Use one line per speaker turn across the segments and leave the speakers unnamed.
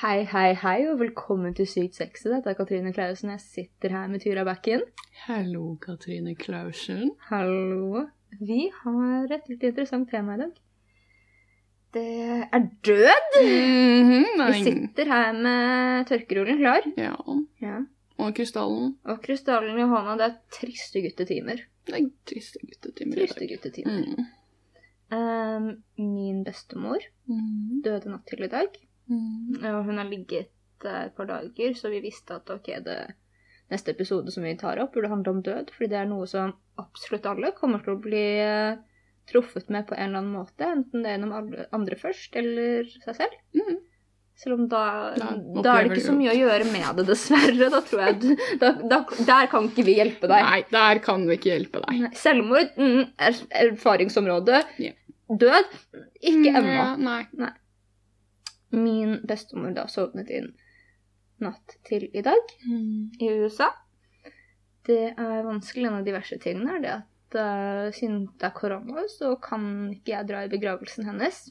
Hei, hei, hei, og velkommen til Sykt sexy. Dette er Katrine Klausen. Jeg sitter her med Tyra Bakken.
Hallo, Katrine Klausen.
Hallo. Vi har et litt interessant tema i dag. Det er død!
Mhm,
Vi sitter her med tørkerullen klar.
Ja.
Ja.
Og krystallen.
Og krystallen i hånda. Det er triste guttetimer.
Det er triste guttetimer i
Triste
dag.
guttetimer.
Mm.
Um, min bestemor
Mm.
døde natt til i dag.
Mm.
Og hun har ligget der et par dager, så vi visste at ok, det neste episode som vi tar opp, burde handle om død. Fordi det er noe som absolutt alle kommer til å bli eh, truffet med på en eller annen måte. Enten det er gjennom andre først, eller seg selv.
Mm.
Selv om da,
Da
da er det ikke så mye å gjøre med det, dessverre. Da tror jeg du, da, da, Der kan ikke vi hjelpe deg.
Nei, der kan vi ikke hjelpe deg.
Nei, Selvmord, mm, er, erfaringsområde.
Yeah.
Død, ikke ennå.
Nei. nei.
Min bestemor da sovnet inn natt til i dag
Mm.
i USA. Det er vanskelig. En av de verste tingene er det at uh, siden det er korona, så kan ikke jeg dra i begravelsen hennes.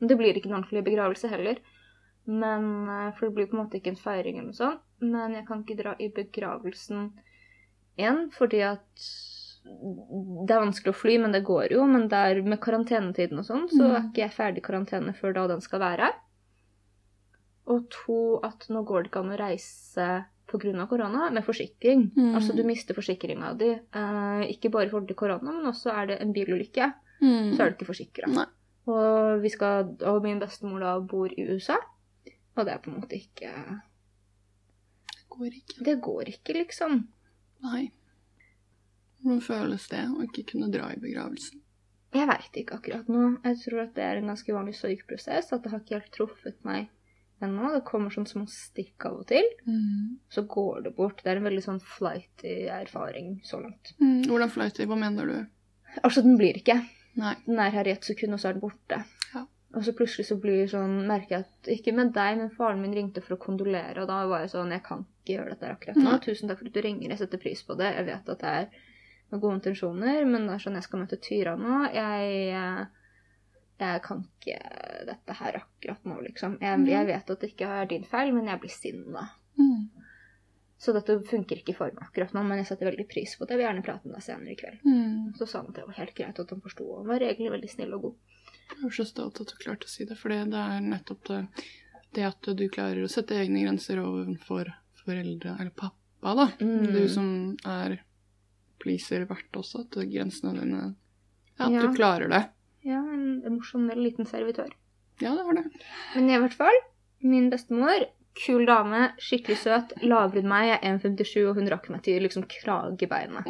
Det blir ikke en ordentlig begravelse heller. Men, eh, for det blir på en måte ikke en feiring eller noe sånt. Men jeg kan ikke dra i begravelsen igjen fordi at det er vanskelig å fly, men det går jo. Men der med karantenetiden og sånn, så er
Mm.
ikke jeg ferdig karantene før da den skal være. Og to, at nå går det ikke an å reise pga. korona med forsikring.
Mm.
Altså du mister forsikringa di. Eh, ikke bare i forhold til korona, men også er det en bilulykke,
Mm.
så er du ikke forsikra. Og, vi skal, og min bestemor da bor i USA, og det er på en måte ikke
Det går ikke.
Det går ikke, liksom.
Nei. Hvordan føles det å ikke kunne dra i begravelsen?
Jeg veit ikke akkurat nå. Jeg tror at det er en ganske vanlig sorgprosess. At det har ikke helt truffet meg ennå. Det kommer sånn små stikk av og til.
Mm.
Så går det bort. Det er en veldig sånn flighty erfaring så langt.
Mm. Hvordan flighty? Hva mener du?
Altså, den blir ikke.
Nei.
Den er her i ett sekund, og så er den borte.
Ja.
Og så plutselig så blir sånn, merker jeg at Ikke med deg, men faren min ringte for å kondolere, og da var jeg sånn Jeg kan ikke gjøre dette akkurat nå.
Nei.
Tusen takk for at du ringer. Jeg setter pris på det. Jeg vet at det er med gode intensjoner, men det er sånn jeg skal møte Tyra nå. Jeg eh, jeg kan ikke dette her akkurat nå, liksom. Jeg, jeg vet at det ikke er din feil, men jeg blir sinna.
Mm.
Så dette funker ikke for meg akkurat nå, men jeg setter veldig pris på det. Jeg vil gjerne prate med deg senere i kveld.
Mm.
Så sa han at det var helt greit at han forsto, og han var egentlig veldig snill og god.
Jeg er så stolt at du klarte å si det, for det er nettopp det, det at du klarer å sette egne grenser overfor foreldre, eller pappa, da.
Mm.
Du som er pleaser verdt også, at grensene dine Ja, at
Ja.
du klarer det.
Ja, en emosjonell liten servitør.
Ja, det var det.
Men i hvert fall, min bestemor, kul dame, skikkelig søt, lavere enn meg, jeg er 1,57, og hun rakk meg til liksom kragebeinet.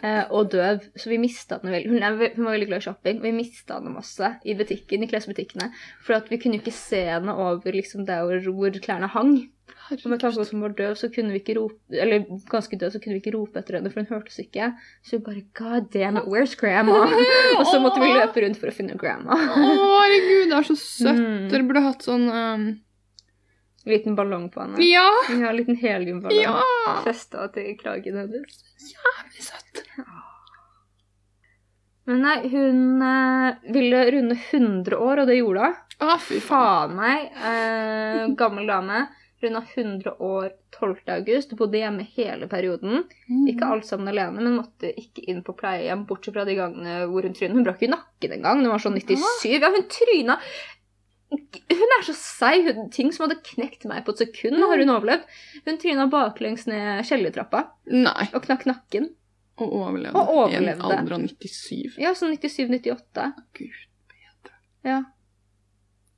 Eh, og døv, så vi mista henne veldig. Hun, er, hun var veldig glad i shopping, vi mista henne masse i butikken, i klesbutikkene. For vi kunne jo ikke se henne over liksom der hvor klærne hang. Og med tanke på at hun var døv, så kunne vi ikke rope Eller ganske død, så kunne vi ikke rope etter henne, for hun hørte oss ikke. Så vi bare God damn it, where's grandma? og så måtte vi løpe rundt for å finne grandma.
Å, herregud, det er så søtt.
Mm.
Dere burde hatt sånn um...
Liten ballong på henne.
Ja!
Ja, liten heliumballong.
Ja!
Festa til kragen hennes.
Jævlig søtt.
Men nei, hun eh, ville runde 100 år, og det gjorde hun.
Å, fy. Faen
meg. Eh, gammel dame. Runda 100 år 12. august. Bodde hjemme hele perioden. Ikke alt sammen alene, men måtte ikke inn på pleiehjem, bortsett fra de gangene hvor hun tryna. Hun brakk jo nakken en gang. Hun var sånn 97. Ja, hun tryna Hun er så seig. Ting som hadde knekt meg på et sekund, har hun overlevd. Hun tryna baklengs ned kjellertrappa
Nei.
og knakk nakken.
Og overlevde.
Og overlevde.
I en alder av 97.
Ja, sånn 97-98.
Gud.
Ja.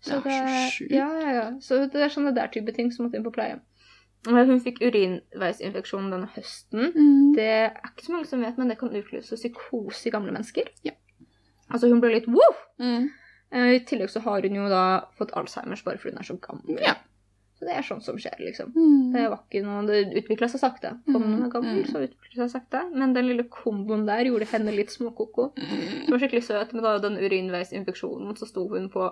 Det er så sjukt.
Ja, ja, ja. Så det er sånne der type ting som måtte inn på pleiehjem. Hun fikk urinveisinfeksjon denne høsten.
Mm.
Det er ikke så mange som vet, men det kan utløse psykose i gamle mennesker.
Ja.
Altså hun ble litt wow!
Mm.
Eh, I tillegg så har hun jo da fått Alzheimers bare fordi hun er så gammel.
Ja.
Så det er sånt som skjer, liksom.
Mm.
Det var ikke noe, det utvikla seg sakte. Kom
Mm,
hun er gammel,
mm.
så utvikla seg sakte. Men den lille komboen der gjorde henne litt småkoko. Som var skikkelig søt, men da den urinveisinfeksjonen så sto hun på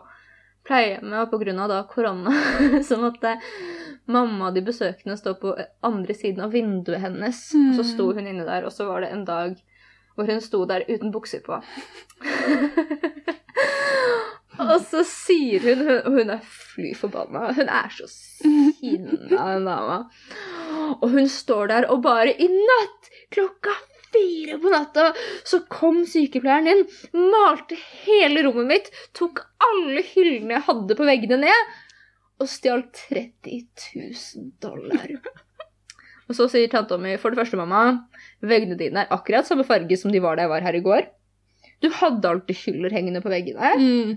pleiehjemmet, og av da korona så måtte mamma og de besøkende stå på andre siden av vinduet hennes. Og så sto hun inne der, og så var det en dag hvor hun sto der uten bukser på. Og så sier hun Og hun er fly forbanna. Hun er så sinna, den dama. Og hun står der og bare I natt klokka fire på natta så kom sykepleieren inn, malte hele rommet mitt, tok alle hyllene jeg hadde på veggene ned, og stjal 30 000 dollar. Og så sier tanta mi for det første, mamma, veggene dine er akkurat samme farge som de var da jeg var her i går. Du hadde alltid hyller hengende på veggene.
Mm.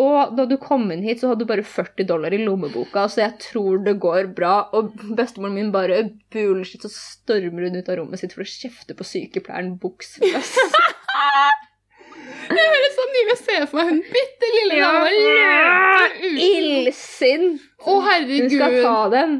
Og da du kom inn hit, så hadde du bare 40 dollar i lommeboka, så jeg tror det går bra. Og bestemoren min bare bullshit, så stormer hun ut av rommet sitt for å kjefte på sykepleieren bukseløs.
Jeg hører sånn mye jeg ser for meg hun bitte lille dama løper ut.
Illsint!
Å,
Hun skal ta dem.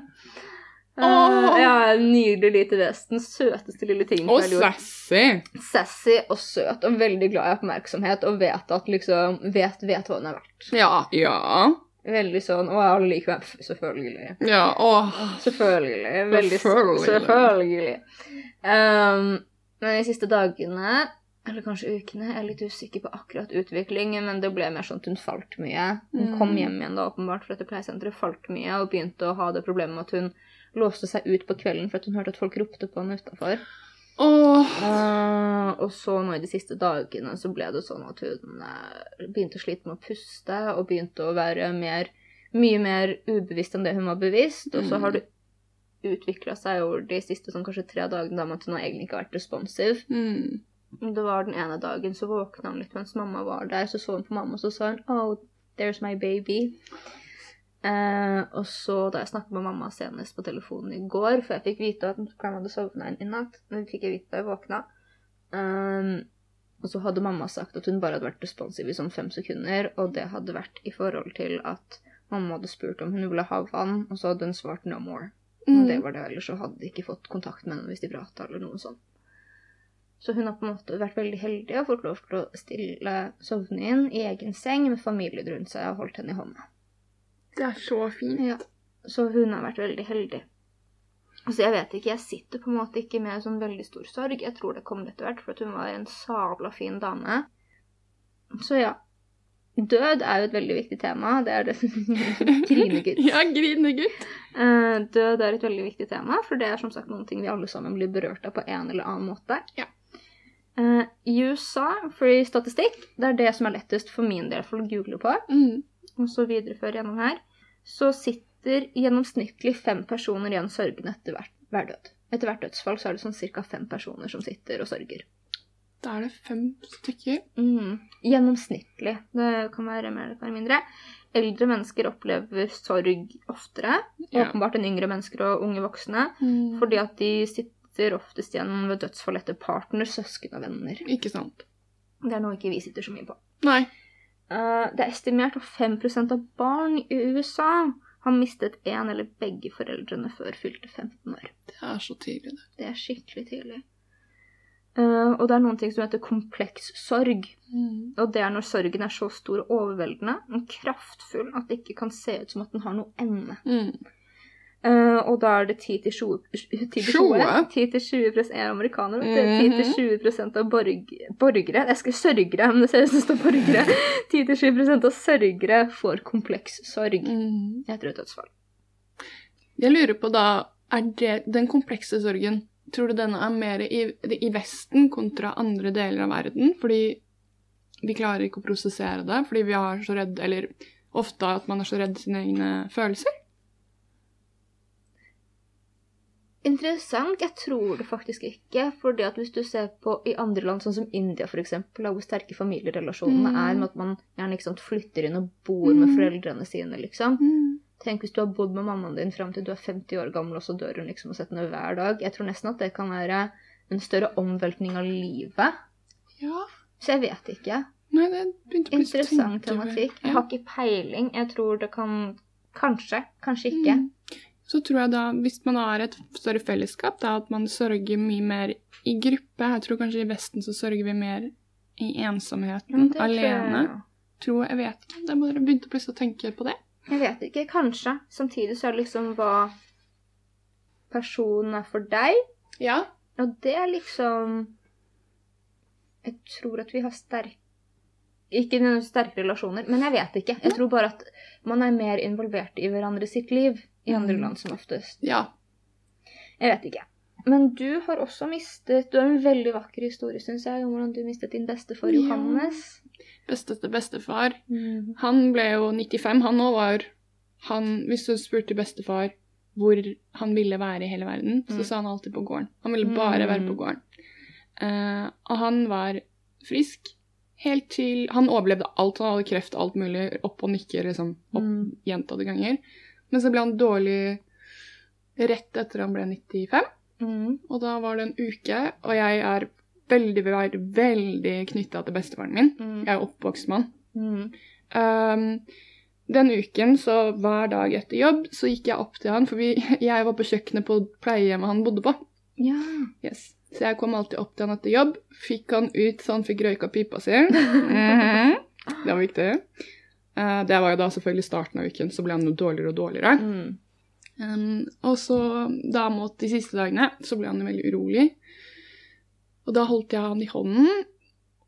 Åh.
ja, nydelig lite vesen. Søteste lille ting.
Og sassy.
Sassy og søt og veldig glad i oppmerksomhet og vet at liksom Vet, vet hva hun er verdt.
Ja. Ja.
Veldig sånn Å, alle liker meg. Selvfølgelig.
Ja. Åh.
Selvfølgelig. Veldig
Selvfølgelig.
Selvfølgelig. Um, men de siste dagene, eller kanskje ukene, jeg er litt usikker på akkurat utviklingen, men det ble mer sånn at hun falt mye. Hun kom
Mm.
hjem igjen da, åpenbart, for dette pleiesenteret, falt mye, og begynte å ha det problemet med at hun låste seg ut på kvelden for at hun hørte at folk ropte på henne utafor.
Åh.
og så nå i de siste dagene så ble det sånn at hun uh, begynte å slite med å puste, og begynte å være mer, mye mer ubevisst enn det hun var bevisst. Og så har det utvikla seg over de siste sånn, kanskje tre dagene da med at hun har egentlig ikke har vært responsiv.
Mm.
Det var den ene dagen så våkna hun litt mens mamma var der. Så så hun på mamma, og så sa hun 'Oh, there's my baby'. Eh, og så da jeg snakket med mamma senest på telefonen i går, for jeg fikk vite at hun hadde sovna i natt, men fikk jeg vite da jeg våkna, um, og så hadde mamma sagt at hun bare hadde vært responsiv i sånn fem sekunder, og det hadde vært i forhold til at mamma hadde spurt om hun ville ha vann, og så hadde hun svart 'no more'. Og det
Mm.
var det, ellers så hadde de ikke fått kontakt med henne hvis de prata eller noe sånt. Så hun har på en måte vært veldig heldig og fått lov til å stille sovne inn i egen seng med familien rundt seg og holdt henne i hånda.
Det er så fint.
Ja. Så hun har vært veldig heldig. Altså, jeg vet ikke, jeg sitter på en måte ikke med sånn veldig stor sorg. Jeg tror det kommer etter hvert, for hun var en sabla fin dame. Så ja. Død er jo et veldig viktig tema. Det er det Grinegutt.
Ja, grinegutt.
Uh, død er et veldig viktig tema, for det er som sagt noen ting vi alle sammen blir berørt av på en eller annen måte.
Ja.
Uh, I USA, i statistikk, det er det som er lettest for min del for å google på,
Mm.
Og så videreføre gjennom her, så sitter gjennomsnittlig fem personer igjen sørgende etter hver, hver død. Etter hvert dødsfall så er det sånn ca. fem personer som sitter og sørger.
Da er det fem stykker.
Mm. Gjennomsnittlig. Det kan være mer eller mindre. Eldre mennesker opplever sorg oftere,
Ja.
åpenbart enn yngre mennesker og unge voksne.
Mm.
Fordi at de sitter oftest igjen ved dødsfall etter partner, søsken og venner.
Ikke sant.
Det er noe ikke vi sitter så mye på.
Nei.
Eh, det er estimert at 5 av barn i USA har mistet en eller begge foreldrene før fylte 15 år.
Det er så tidlig, det.
Det er skikkelig tidlig. Uh, og det er noen ting som heter kompleks sorg.
Mm.
Og det er når sorgen er så stor og overveldende og kraftfull at det ikke kan se ut som at den har noe ende.
Mm.
Eh, og da er det 10-20
20?
10-20 er amerikanere.
Mhm.
du. 10-20% av borg, borgere Jeg skal sørgere, men det ser ut som det står borgere. 10-20% av sørgere får kompleks sorg
Mm.
etter et dødsfall.
Jeg lurer på da, er det den komplekse sorgen Tror du denne er mer i, i Vesten kontra andre deler av verden? Fordi vi klarer ikke å prosessere det, fordi vi er så redd Eller ofte at man er så redd sine egne følelser?
Interessant. Jeg tror det faktisk ikke. fordi at hvis du ser på i andre land, sånn som India f.eks., hvor sterke familierelasjonene
Mm.
er med at man gjerne sant, flytter inn og bor med
Mm.
foreldrene sine, liksom.
Mm.
Tenk hvis du har bodd med mammaen din fram til du er 50 år gammel, og så dør hun liksom og setter ned hver dag. Jeg tror nesten at det kan være en større omveltning av livet.
Ja.
Så jeg vet ikke.
Nei, det begynte å bli
Interessant tematikk. Jeg har ikke peiling. Jeg tror det kan Kanskje. Kanskje ikke.
Mm. Så tror jeg da, hvis man har et større fellesskap, da at man sørger mye mer i gruppe. Jeg tror kanskje i Vesten så sørger vi mer i ensomheten,
Ja, alene. tror jeg.
Tror jeg, jeg vet ikke. Det bare begynte plutselig å tenke på det.
Jeg vet ikke. Kanskje. Samtidig så er det liksom hva personen er for deg.
Ja.
Og det er liksom Jeg tror at vi har sterke ikke noen sterke relasjoner, men jeg vet ikke. Jeg tror bare at man er mer involvert i hverandre sitt liv i andre
Mm.
land som oftest.
Ja.
Jeg vet ikke. Men du har også mistet Du har en veldig vakker historie, syns jeg, om hvordan du mistet din bestefar
Ja.
Johannes.
Besteste bestefar.
Mm.
Han ble jo 95. Han òg var han, Hvis du spurte bestefar hvor han ville være i hele verden, så
Mm.
sa han alltid på gården. Han ville bare være på
Mm.
gården. Uh, og han var frisk helt til Han overlevde alt. Han hadde kreft alt mulig. Opp og nikke liksom, opp
Mm.
gjentatte ganger. Men så ble han dårlig rett etter han ble 95.
Mm.
Og da var det en uke, og jeg er veldig, veldig, veldig knytta til bestefaren min.
Mm.
Jeg er oppvokst med han.
Mm.
Um, den uken, så hver dag etter jobb, så gikk jeg opp til han, for vi, jeg var på kjøkkenet på pleiehjemmet han bodde på.
Ja.
Yes. Så jeg kom alltid opp til han etter jobb, fikk han ut så han fikk røyka pipa si. Mhm. Det var viktig. Eh, det var jo da selvfølgelig starten av uken, så ble han jo dårligere og dårligere.
Mm.
Um, og så da mot de siste dagene, så ble han jo veldig urolig. Og da holdt jeg han i hånden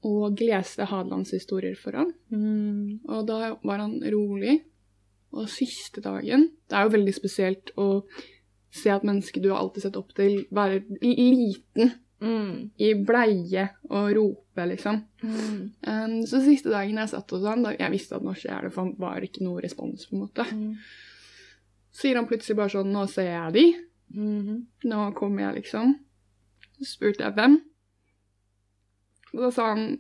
og leste Hadelandshistorier for han.
Mm.
Og da var han rolig. Og siste dagen Det er jo veldig spesielt å se at mennesket du har alltid sett opp til, være liten
Mm.
i bleie og rope, liksom.
Mm.
Um, så siste dagen jeg satt hos han, da jeg visste at nå skjer det, for han var ikke noe respons, på en måte,
Mm.
sier han plutselig bare sånn Nå ser jeg de.
Mhm.
Nå kommer jeg, liksom. Så spurte jeg hvem. Og da sa han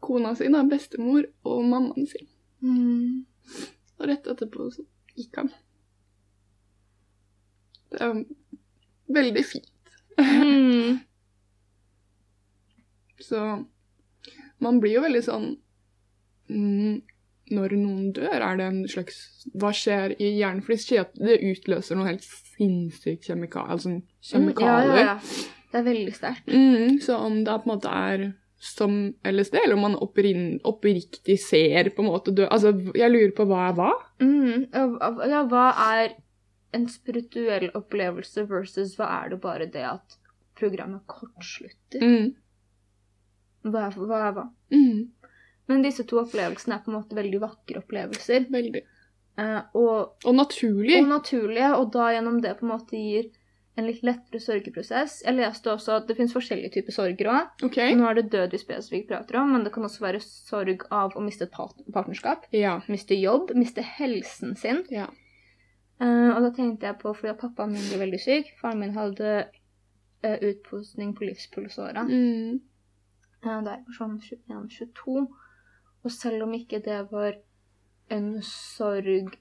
kona si, da, bestemor, og mammaen sin.
Mm.
Og rett etterpå så gikk han. Det er veldig fint.
Mm.
Så man blir jo veldig sånn mm, Når noen dør, er det en slags Hva skjer i hjernen? For de sier at det utløser noe helt sinnssykt kjemika altså kjemikalier.
Ja, ja, ja. Det er veldig sterkt.
Mm, så om det på en måte er som LSD, eller om man oppriktig ser på en måte død Altså, jeg lurer på hva er hva?
Mm. Ja, hva er en spirituell opplevelse versus hva er det bare det at programmet kortslutter?
Mm,
Hva er hva? Er hva?
mm,
Men disse to opplevelsene er på en måte veldig vakre opplevelser.
veldig.
Eh, og,
Og naturlige.
og naturlige, og da gjennom det på en måte gir en litt lettere sorgprosess. Jeg leste også at det finnes forskjellige typer sorger òg.
Okay.
Nå er det død vi spesifikt prater om, men det kan også være sorg av å miste et partnerskap.
Ja.
Miste jobb, miste helsen sin.
Ja.
Eh, og da tenkte jeg på, fordi pappaen min ble veldig syk, faren min hadde uh, utpustning på livspulsåra
Mm,
uh, da jeg var sånn 21-22. Og selv om ikke det var en sorg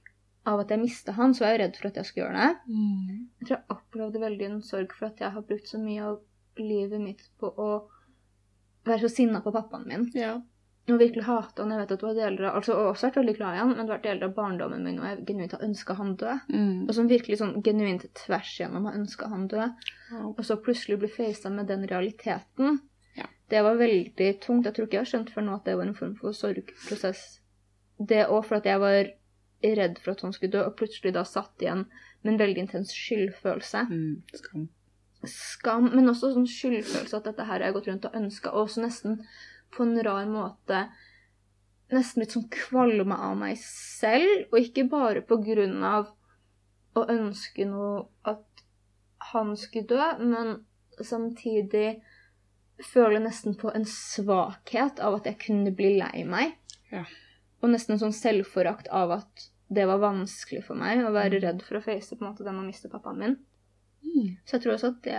av at jeg mista han, så var jeg redd for at jeg skulle gjøre det.
mm,
Jeg tror jeg opplevde veldig en sorg for at jeg har brukt så mye av livet mitt på å være så sinna på pappaen min.
ja.
Og virkelig hate han. Jeg vet at det var deler av, altså, og også vært veldig glad i han, men det har vært deler av barndommen min hvor jeg genuint har ønska han død.
Mm.
Og som virkelig sånn genuint tvers gjennom har ønska han død.
Ja.
Og så plutselig bli facet med den realiteten. Det var veldig tungt. Jeg tror ikke jeg har skjønt før nå at det var en form for sorgprosess. Det òg at jeg var redd for at han skulle dø, og plutselig da satt igjen med en veldig intens skyldfølelse.
Mm. Skam.
Skam, men også sånn skyldfølelse at dette her har jeg gått rundt og ønska, og også nesten på en rar måte nesten litt sånn kvalme av meg selv, og ikke bare på grunn av å ønske noe at han skulle dø, men samtidig føle nesten på en svakhet av at jeg kunne bli lei meg.
Ja.
Og nesten en sånn selvforakt av at det var vanskelig for meg å være redd for å face på en måte den å miste pappaen min.
Mm.
Så jeg tror også at det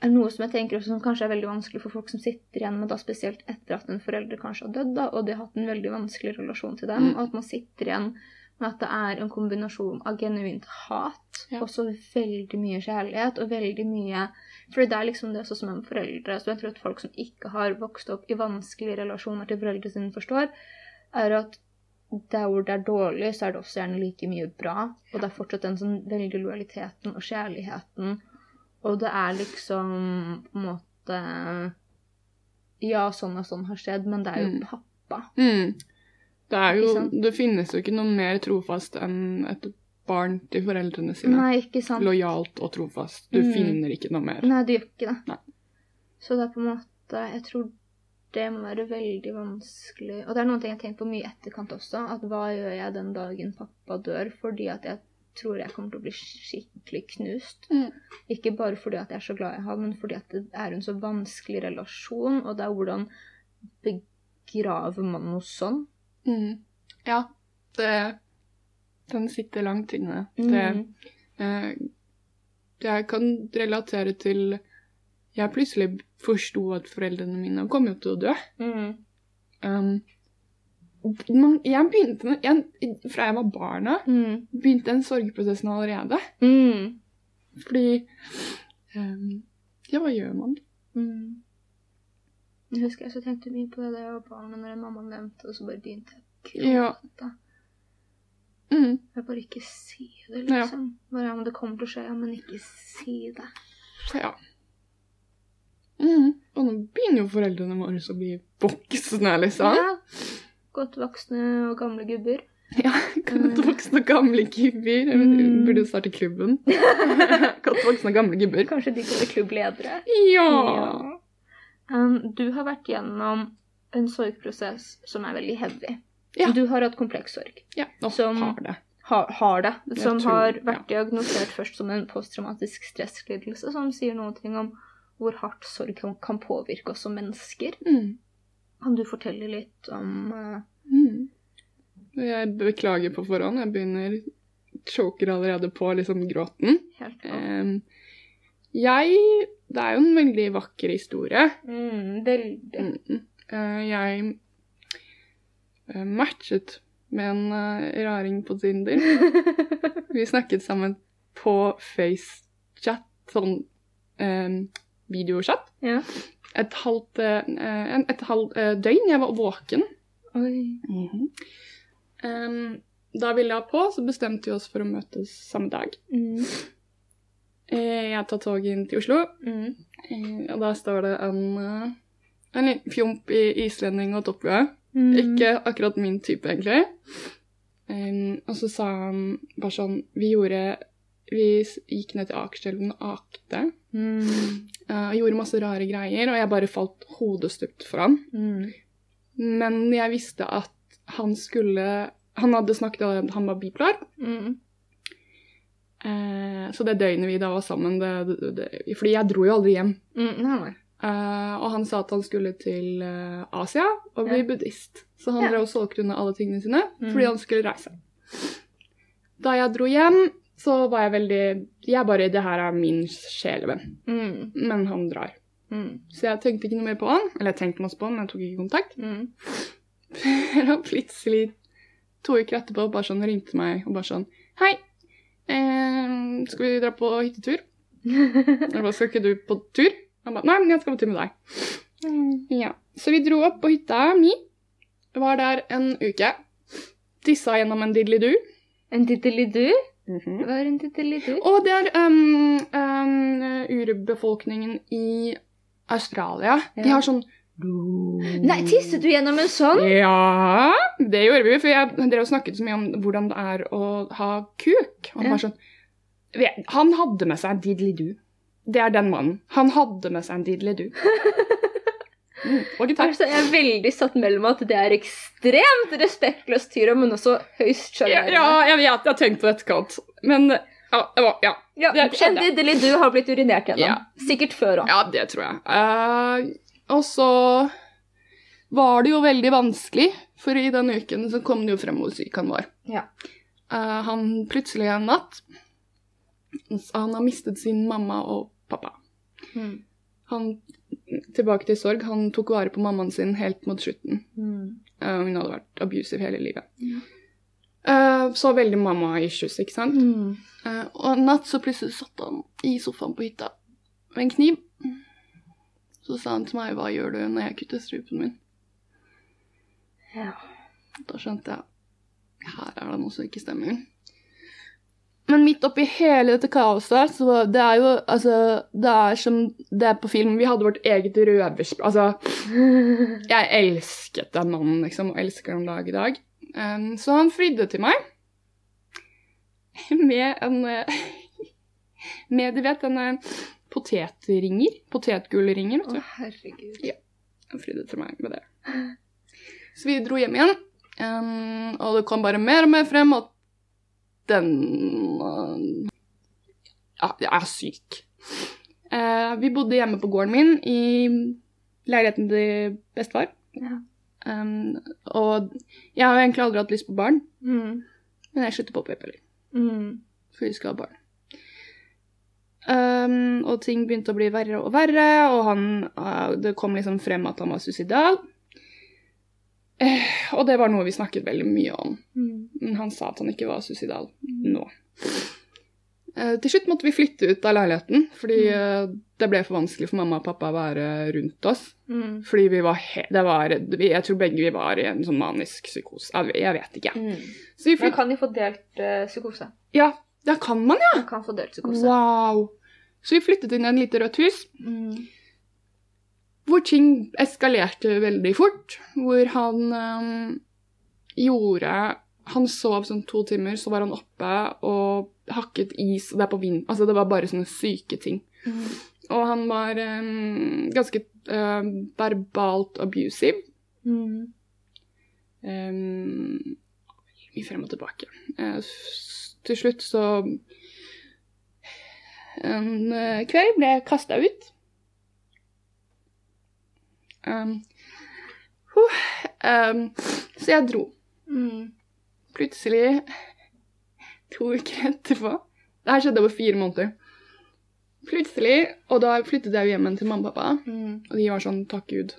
er noe som jeg tenker også som kanskje er veldig vanskelig for folk som sitter igjen med da spesielt etter at en forelder kanskje har dødd, da, og de har hatt en veldig vanskelig relasjon til dem,
Mm.
og at man sitter igjen at det er en kombinasjon av genuint hat,
Ja.
og så veldig mye kjærlighet, og veldig mye For det er liksom det også som en foreldre Så jeg tror at folk som ikke har vokst opp i vanskelige relasjoner til foreldrene sine, forstår, er at der hvor det er dårlig, så er det også gjerne like mye bra. Og det er fortsatt den sånn veldig lojaliteten og kjærligheten. Og det er liksom på en måte Ja, sånn og sånn har skjedd, men det er jo
Mm.
pappa.
Mm. Det er jo Det finnes jo ikke noe mer trofast enn et barn til foreldrene sine.
Nei, ikke sant?
Lojalt og trofast. Du
Mm.
finner ikke noe mer.
Nei, du gjør ikke det.
Nei.
Så det er på en måte Jeg tror Det må være veldig vanskelig. Og det er noen ting jeg har tenkt på mye i etterkant også. At hva gjør jeg den dagen pappa dør? Fordi at jeg tror jeg kommer til å bli skikkelig knust.
Mm.
Ikke bare fordi at jeg er så glad i ham, men fordi at det er en så vanskelig relasjon. Og det er hvordan begraver man noe sånn?
Mm. Ja, det Den sitter langt inne. Det
Mm.
eh, Jeg kan relatere til Jeg plutselig forsto at foreldrene mine kom jo til å dø.
Mm.
Um, man, jeg begynte jeg, Fra jeg var barna,
Mm.
begynte den sorgprosessen allerede.
Mm.
Fordi um, Ja, hva gjør man?
Mm. Jeg husker jeg så tenkte mye på det da jeg var barn, men når mamma nevnte det, så bare begynte jeg å
Ja.
gråte.
Mm,
Jeg bare ikke si det,
Ja.
liksom. Bare ja, men det kommer til å skje, ja, men ikke si det.
ja. Mm, og nå begynner jo foreldrene våre å bli voksne, liksom.
Ja. Godt voksne og gamle gubber.
Ja, godt voksne og gamle gubber.
Mm.
burde starte klubben. godt voksne og gamle gubber.
Kanskje de kan bli klubbledere.
Ja.
Um, du har vært gjennom en sorgprosess som er veldig heavy.
Ja.
Du har hatt kompleks sorg.
Ja, og
Som-
har det.
Har, har det. Som
tror-
har
ja.
vært diagnosert først som en posttraumatisk stresslidelse, som sier noe om hvor hardt sorg kan, kan påvirke oss som mennesker.
Mm.
Kan du fortelle litt om uh,
Mm. Jeg beklager på forhånd. Jeg begynner choker allerede på liksom gråten.
helt nå?
Em, jeg Det er jo en veldig vakker historie.
Mm, veldig.
Mm. Eh, jeg eh, matchet med en eh, raring på Tinder. Vi snakket sammen på FaceChat, sånn um, videochat.
ja.
Et halvt, eh, et halvt eh, døgn. Jeg var våken.
Oi.
um, da vi la på, så bestemte vi oss for å møtes samme dag.
Mm.
Eh, jeg tar toget inn til Oslo,
Mm.
eh, og da står det en, eh, en liten fjomp i islending og topplue.
Mm.
Ikke akkurat min type, egentlig. Og så sa han bare sånn Vi gjorde Vi gikk ned til Akerselven og akte.
Mm.
og gjorde masse rare greier, og jeg bare falt hodestupt for han.
Mm.
Men jeg visste at han skulle Han hadde snakket om at han var bipolar.
Mm.
Eh, så det døgnet vi da var sammen det, det, det, Fordi jeg dro jo aldri hjem.
Mm. Nei, nei.
Eh, og han sa at han skulle til eh, Asia og bli
Ja.
buddhist. Så han
Ja.
drev og solgte unna alle tingene sine
Mm.
fordi han skulle reise. Da jeg dro hjem, så var jeg veldig Jeg bare Det her er min sjelevenn.
Mm.
Men han drar.
Mm.
Så jeg tenkte ikke noe mer på han. Eller jeg tenkte masse på han, men jeg tok ikke kontakt.
Mm.
og plutselig, to uker etterpå, bare sånn ringte meg og bare sånn Hei, eh, skal vi dra på hyttetur? Jeg bare, skal ikke du på tur? Han ba, nei, men jeg skal på tur med deg.
Mm.
Ja, Så vi dro opp på hytta mi. Var der en uke. Tissa gjennom en didelidu.
En tittelidu? Hva er en didelidu?
Og det er um, um, urbefolkningen i Australia. De har sånn
Nei, tisset du gjennom en sånn?
Ja, det gjorde vi. For jeg, drev og snakket så mye om hvordan det er å ha kuk. Han
Ja.
sånn Han hadde med seg en diddelidu. Det er den mannen. Han hadde med seg en diddelidu. Mm.
Altså, jeg er veldig satt mellom at det er ekstremt respektløst Tyra, men også høyst
Ja,
sjarmerende.
ja, jeg vet, jeg har tenkt på dette, etterkant. Men ja, ja.
Ja,
det
en
skjedde.
diddelidu har blitt urinert gjennom.
Ja.
Sikkert før òg.
ja, det tror jeg. Eh, og så var det jo veldig vanskelig, for i den uken så kom det jo frem hvor syk han var.
Ja.
Uh, han plutselig en natt Han har mistet sin mamma og pappa.
Mm.
Han, tilbake til sorg, han tok vare på mammaen sin helt mot slutten.
Mm.
Uh, hun hadde vært abusive hele livet.
Ja.
Uh, så veldig mamma-issues, ikke sant?
Mm.
Og en natt så plutselig satt han i sofaen på hytta med en kniv. Så sa han til meg 'Hva gjør du når jeg kutter strupen min?'
Ja.
Da skjønte jeg her er det noe som ikke stemmer. Men midt oppi hele dette kaoset, så det er jo altså Det er som det er på film. Vi hadde vårt eget røverspill. Altså, jeg elsket den mannen, liksom, og elsker den dag i dag. Um, så han flydde til meg med en eh, Med, du vet, denne potetringer. Potetgullringer, vet du.
Å, herregud.
Ja. Han fridde til meg med det. Så vi dro hjem igjen, um, og det kom bare mer og mer frem at den uh, Ja, jeg er syk. Uh, vi bodde hjemme på gården min i leiligheten til bestefar.
Ja.
Um, og jeg har egentlig aldri hatt lyst på barn,
Mm.
men jeg slutter på p-piller.
Mm.
For vi skal ha barn. Um, og ting begynte å bli verre og verre, og han, uh, det kom liksom frem at han var suicidal. Uh, og det var noe vi snakket veldig mye om.
Mm.
Han sa at han ikke var suicidal nå. Uh, til slutt måtte vi flytte ut av leiligheten, fordi eh, det ble for vanskelig for mamma og pappa å være rundt oss.
Mm.
Fordi vi var det var, Jeg tror begge vi var i en sånn manisk psykose. Jeg, vet ikke.
Mm.
Så
Man kan de få delt psykose.
ja, det kan man, ja!
Man kan få delt.
Wow. Så vi flyttet inn i et lite rødt hus,
Mm.
hvor ting eskalerte veldig fort. Hvor han um, gjorde Han sov sånn to timer, så var han oppe og hakket is. Det er på vind. Altså, det var bare sånne syke ting.
Mm.
Og han var um, ganske øhm, verbalt abusive.
Mm.
Um, mye frem og tilbake. S- til slutt så En eh, kveld ble jeg kasta ut. Um, uh, um, så jeg dro.
Mm.
Plutselig, to uker etterpå Det her skjedde over fire måneder. Plutselig, og da flyttet jeg jo hjem til mamma og pappa,
Mm.
og de var sånn 'takk Gud'.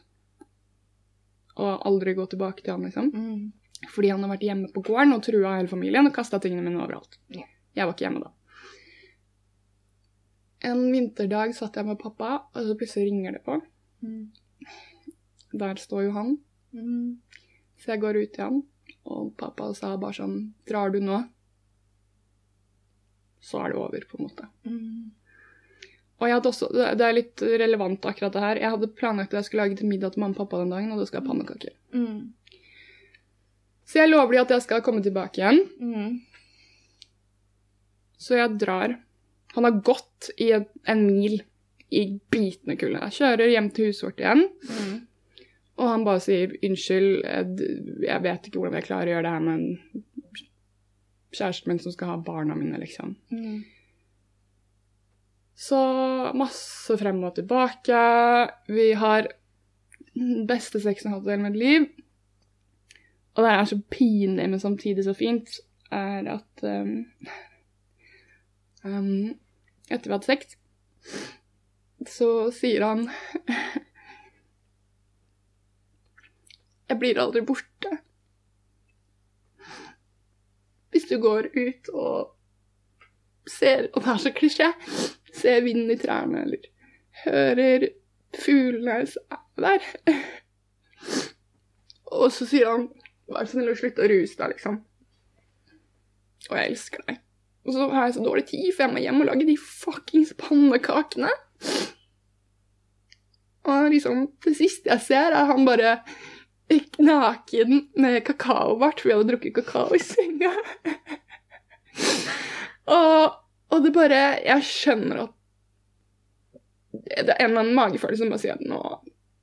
Og aldri gå tilbake til han, liksom.
Mm.
Fordi han har vært hjemme på gården og trua hele familien og kasta tingene mine overalt.
Ja.
Jeg var ikke hjemme da. En vinterdag satt jeg med pappa, og så plutselig ringer det på.
Mm.
Der står jo han.
Mm.
Så jeg går ut til han, og pappa sa bare sånn Drar du nå? Så er det over, på en måte.
Mm.
Og jeg hadde også, det det er litt relevant akkurat det her, jeg hadde planlagt at jeg skulle lage til middag til mamma og pappa den dagen, og det skal ha pannekaker.
Mm.
Så jeg lover dem at jeg skal komme tilbake igjen.
Mm.
Så jeg drar. Han har gått i en, en mil i bitende kulde. Jeg kjører hjem til huset vårt igjen,
Mm.
og han bare sier unnskyld, jeg, vet ikke hvordan jeg klarer å gjøre det her med en kjæresten min som skal ha barna mine, liksom.
Mm.
Så masse frem og tilbake. Vi har beste sexen jeg har hatt i hele mitt liv. Og det er så pinlig, men samtidig så fint, er at um, um, Etter vi hatt sex, så sier han Jeg blir aldri borte. Hvis du går ut og ser Og det er så klisjé. Ser vinden i trærne, eller hører fuglene er der. Og så sier han Vær så snill å slutte å ruse deg, liksom. Og jeg elsker deg. Og så har jeg så dårlig tid, for jeg må hjem og lage de fuckings pannekakene. Og liksom, det siste jeg ser, er han bare naken med kakaobart, for vi hadde drukket kakao i senga. og, og det bare Jeg skjønner at det er en eller annen magefølelse som bare sier at nå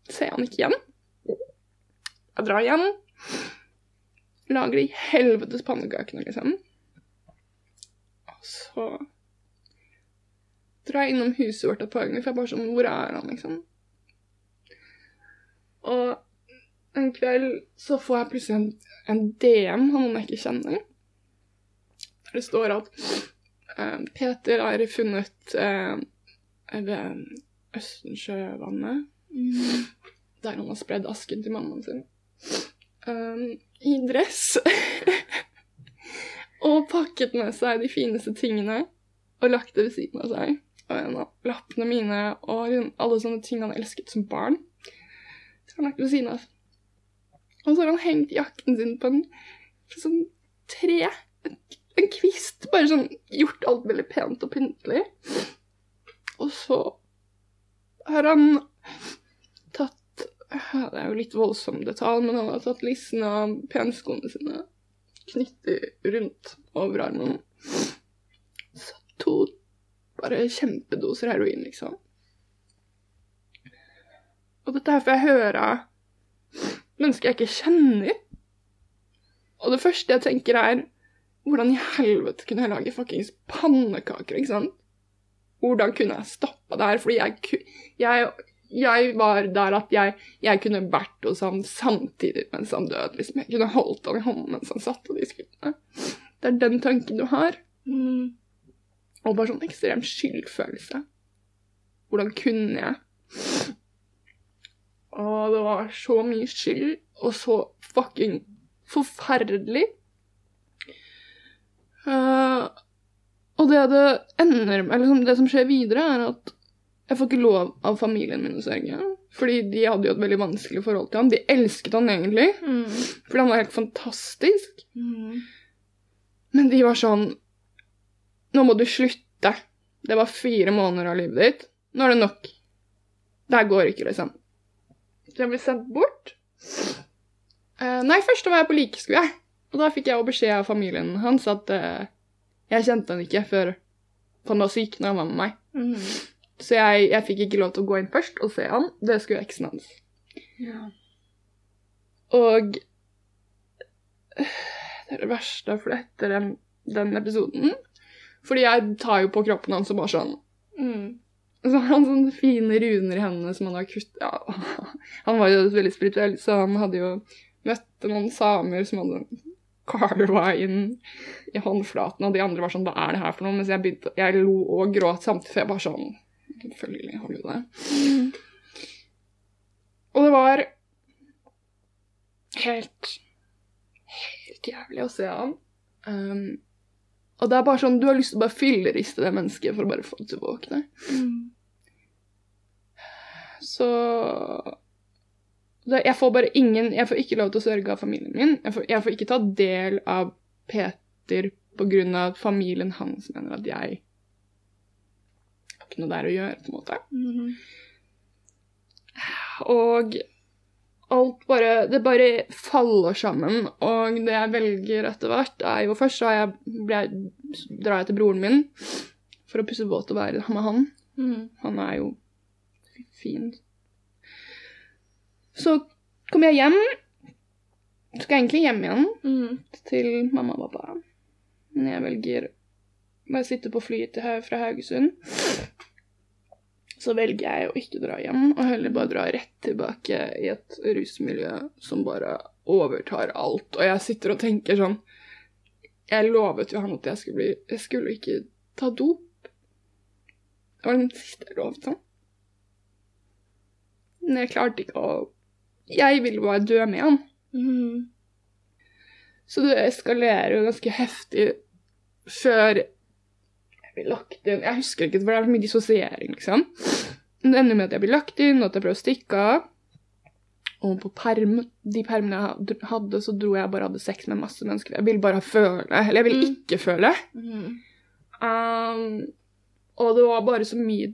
ser jeg han ikke igjen. Jeg drar hjem, lager de helvetes pannekakene, liksom. Og så drar jeg innom huset vårt et par ganger, for jeg er bare sånn Hvor er han, liksom? Og en kveld så får jeg plutselig en, en DM av noen jeg ikke kjenner. Der det står at eh, Peter har funnet eh, ved Østensjøvannet,
Mm.
der han har spredd asken til mammaen sin, um, i dress. og pakket med seg de fineste tingene og lagt det ved siden av seg. Og en av lappene mine og alle sånne ting han elsket som barn. Så har han lagt ved siden av. Og så har han hengt jakken sin på en sånn tre. En, kvist. Bare sånn gjort alt veldig pent og pyntelig. Og så har han Det er jo litt voldsom detalj, men han har tatt lissen av penskoene sine, knyttet rundt overarmen. Så to bare kjempedoser heroin, liksom. Og dette her får jeg høre av mennesker jeg ikke kjenner. Og det første jeg tenker, er hvordan i helvete kunne jeg lage fuckings pannekaker, ikke sant? Hvordan kunne jeg stoppa det her? Fordi jeg, jeg, jeg var der at jeg, jeg kunne vært hos han samtidig mens han døde. Liksom. Jeg kunne holdt han i hånden mens han satt og de skuddene. Det er den tanken du har.
Mm.
Og bare sånn ekstrem skyldfølelse. Hvordan kunne jeg? Og det var så mye skyld, og så fucking forferdelig. Uh, og det det ender med, eller det som skjer videre, er at jeg får ikke lov av familien min å sørge. Fordi de hadde jo et veldig vanskelig forhold til ham. De elsket han egentlig,
Mm.
fordi han var helt fantastisk.
Mm.
Men de var sånn Nå må du slutte. Det var fire måneder av livet ditt. Nå er det nok. Det her går ikke, liksom. Så jeg ble sendt bort. Uh, nei, først var jeg på likeskue. Og da fikk jeg beskjed av familien hans at uh, jeg kjente han ikke før han var syk når han var med meg.
Mm.
Så jeg, jeg fikk ikke lov til å gå inn først og se han. Det skulle eksen hans.
Ja.
Og det er det verste, for etter den, den episoden Fordi jeg tar jo på kroppen hans og bare sånn
Mm.
Så har han sånne fine runer i hendene som han har kuttet Ja, han var jo veldig spirituell, så han hadde jo møtt noen samer som hadde carva inn i håndflaten, og de andre var sånn Hva er det her for noe? Mens jeg begynte Jeg lo og gråt samtidig, for jeg bare sånn Selvfølgelig har du det.
Mm.
Og det var helt Helt jævlig å se han. Um, og det er bare sånn, du har lyst til å bare filleriste det mennesket for å bare få det til å våkne.
Mm.
Så det, Jeg får bare ingen Jeg får ikke lov til å sørge av familien min. Jeg får, jeg får ikke ta del av Peter på grunn av at familien hans mener at jeg ikke noe der å gjøre, på en måte.
Mm.
Og alt bare Det bare faller sammen. Og det jeg velger etter hvert, er jo Først så jeg, jeg- drar jeg til broren min for å pusse båt og være med han.
Mm.
Han er jo fin. Så kommer jeg hjem. Skal jeg egentlig hjem igjen
Mm.
til mamma og pappa. Men jeg velger Når jeg sitter på flyet fra Haugesund, så velger jeg å ikke dra hjem, og heller bare dra rett tilbake i et rusmiljø som bare overtar alt. Og jeg sitter og tenker sånn Jeg lovet jo han at jeg skulle bli Jeg skulle ikke ta dop. Det var den siste jeg lovet han. Men jeg klarte ikke å Jeg ville bare dø med han.
Mm.
Så det eskalerer jo ganske heftig før blir lagt inn. Jeg husker ikke, for det er så mye dissosiering, liksom. Men det ender med at jeg blir lagt inn, og at jeg prøver å stikke av. Og på perm, de permene jeg hadde, så dro jeg bare hadde sex med masse mennesker. Jeg ville bare føle, eller jeg ville
Mm.
ikke føle.
Mm.
Um, og det var bare så mye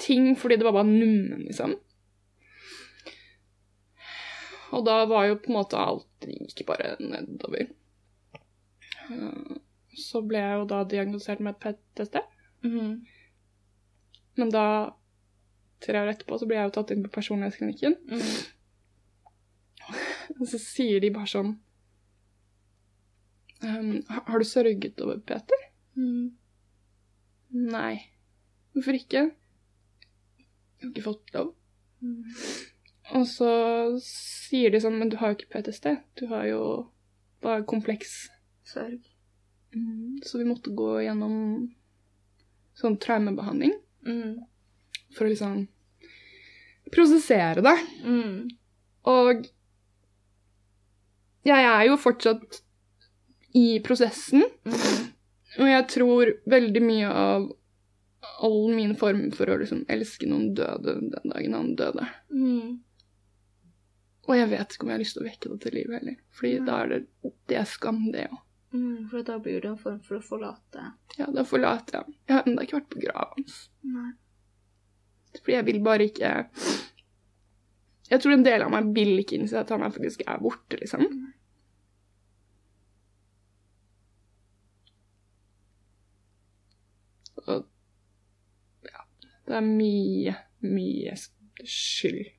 ting, fordi det var bare nummen, liksom. Og da var jo på en måte alt det gikk bare nedover. Uh, så ble jeg jo da diagnosert med PTSD.
Mm.
Men da, tre år etterpå, så ble jeg jo tatt inn på personlighetsklinikken.
Mm.
Og så sier de bare sånn um, «Har- Har du sørget over Peter?
Mm.
Nei. Hvorfor ikke? Jeg har ikke fått lov.
Mm.
Og så sier de sånn, men du har jo ikke PTSD. Du har jo bare kompleks.
Sorg.
Så vi måtte gå gjennom sånn traumebehandling
Mm.
for å liksom prosessere det.
Mm.
Og jeg er jo fortsatt i prosessen,
Mm.
og jeg tror veldig mye av all min form for å liksom elske noen døde den dagen han døde.
Mm.
Og jeg vet ikke om jeg har lyst til å vekke det til liv heller. Fordi da er det, det er skam, det òg.
Mm. For da blir det en form for å forlate.
Ja, da forlater jeg. Jeg har ennå ikke vært på grava hans. Fordi jeg vil bare ikke Jeg tror en del av meg vil ikke innse at han faktisk er borte, liksom. Og ja, det er mye, mye skyld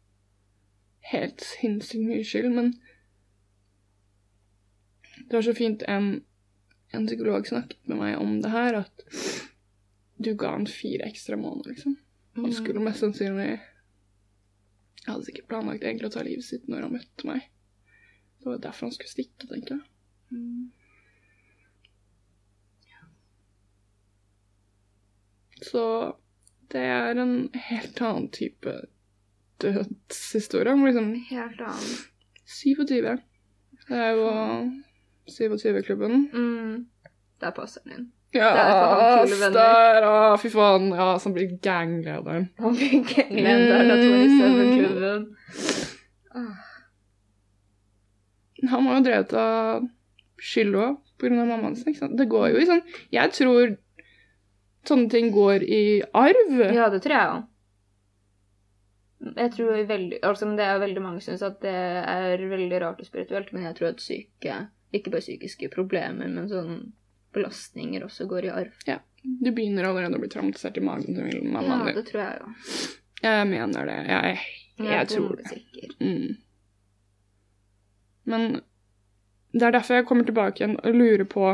helt sinnssykt mye skyld, men det var så fint en, en psykolog snakket med meg om det her, at du ga han fire ekstra måneder, liksom. Han skulle mest sannsynlig Jeg hadde sikkert planlagt egentlig å ta livet sitt når han møtte meg. Det var derfor han skulle stikke, tenker jeg.
Mm.
Så det er en helt annen type dødshistorie. Liksom
Helt annen.
27. Det er jo 27-klubben.
Mm. Der passer den inn.
Ja,
han
å, fy faen. Ja, som blir ganglederen.
Han blir gangleder av 27-klubben.
Han var jo drevet av skyld òg, pga. mammaen sin. ikke sant? Det går jo i sånn Jeg tror sånne ting går i arv.
Ja, det tror jeg òg. Jeg tror veldig, altså Det er veldig mange som syns at det er veldig rart og spirituelt, men jeg tror at syke, ikke bare psykiske problemer, men sånn belastninger også går i arv. Ja.
Du begynner allerede å bli traumatisert i magen til
Ja, det tror jeg jo.
Jeg mener det. Jeg, jeg,
Jeg
tror det. Mm. Men det er derfor jeg kommer tilbake igjen og lurer på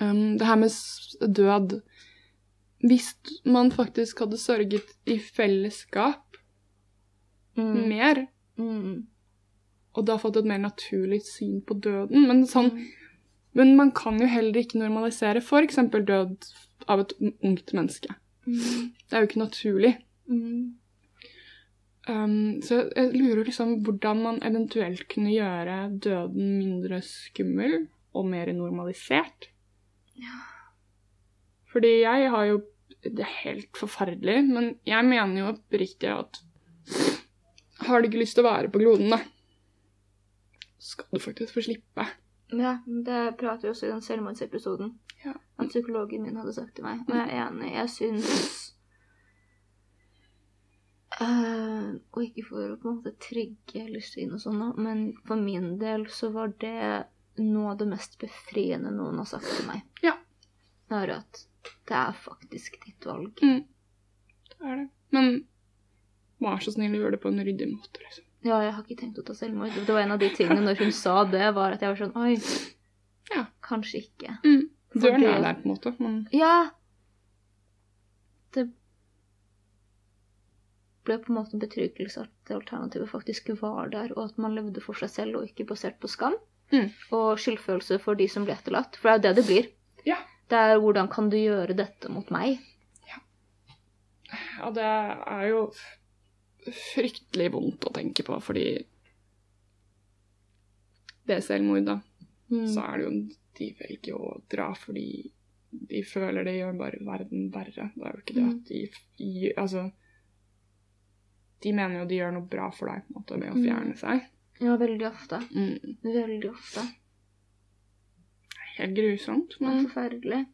um, det her med død. Hvis man faktisk hadde sørget i fellesskap
Mm.
mer,
Mm.
Og da fått et mer naturlig syn på døden Men, sånn,
Mm.
men man kan jo heller ikke normalisere f.eks. død av et ungt menneske.
Mm.
Det er jo ikke naturlig.
Mm.
Um, så jeg, lurer liksom hvordan man eventuelt kunne gjøre døden mindre skummel og mer normalisert. Fordi jeg har jo Det er helt forferdelig, men jeg mener jo oppriktig at har du ikke lyst til å være på kloden, da, skal du faktisk få slippe.
Ja, det prater vi også i den selvmordsepisoden.
Ja.
At psykologen min hadde sagt til meg. Og jeg er enig. Jeg syns uh, Og ikke for å på en måte trigge eller si noe sånt, men for min del så var det noe av det mest befriende noen har sagt til meg.
Ja.
Er at det er faktisk ditt valg.
Mm. Det er det. Men vær så snill å gjøre det på en ryddig måte, liksom.
Ja, jeg har ikke tenkt å ta selvmord. Det var en av de tingene når hun sa det, var at jeg var sånn Oi,
Ja.
kanskje ikke.
Mm. Døren er der, på en måte. Men
Ja. Det ble på en måte en betryggelse at det alternativet faktisk var der, og at man levde for seg selv og ikke basert på skam.
Mm.
Og skyldfølelse for de som ble etterlatt. For det er jo det det blir.
Ja.
Det er hvordan kan du gjøre dette mot meg?
Ja, Ja, det er jo fryktelig vondt å tenke på, fordi det er selvmord, da,
Mm.
så er det jo De velger å dra fordi de føler det gjør bare verden verre. Det er jo ikke det
Mm.
at de f- Altså De mener jo de gjør noe bra for deg på en måte med å
Mm.
fjerne seg.
Ja, veldig ofte.
Mm.
Veldig ofte.
Helt grusomt, men
forferdelig.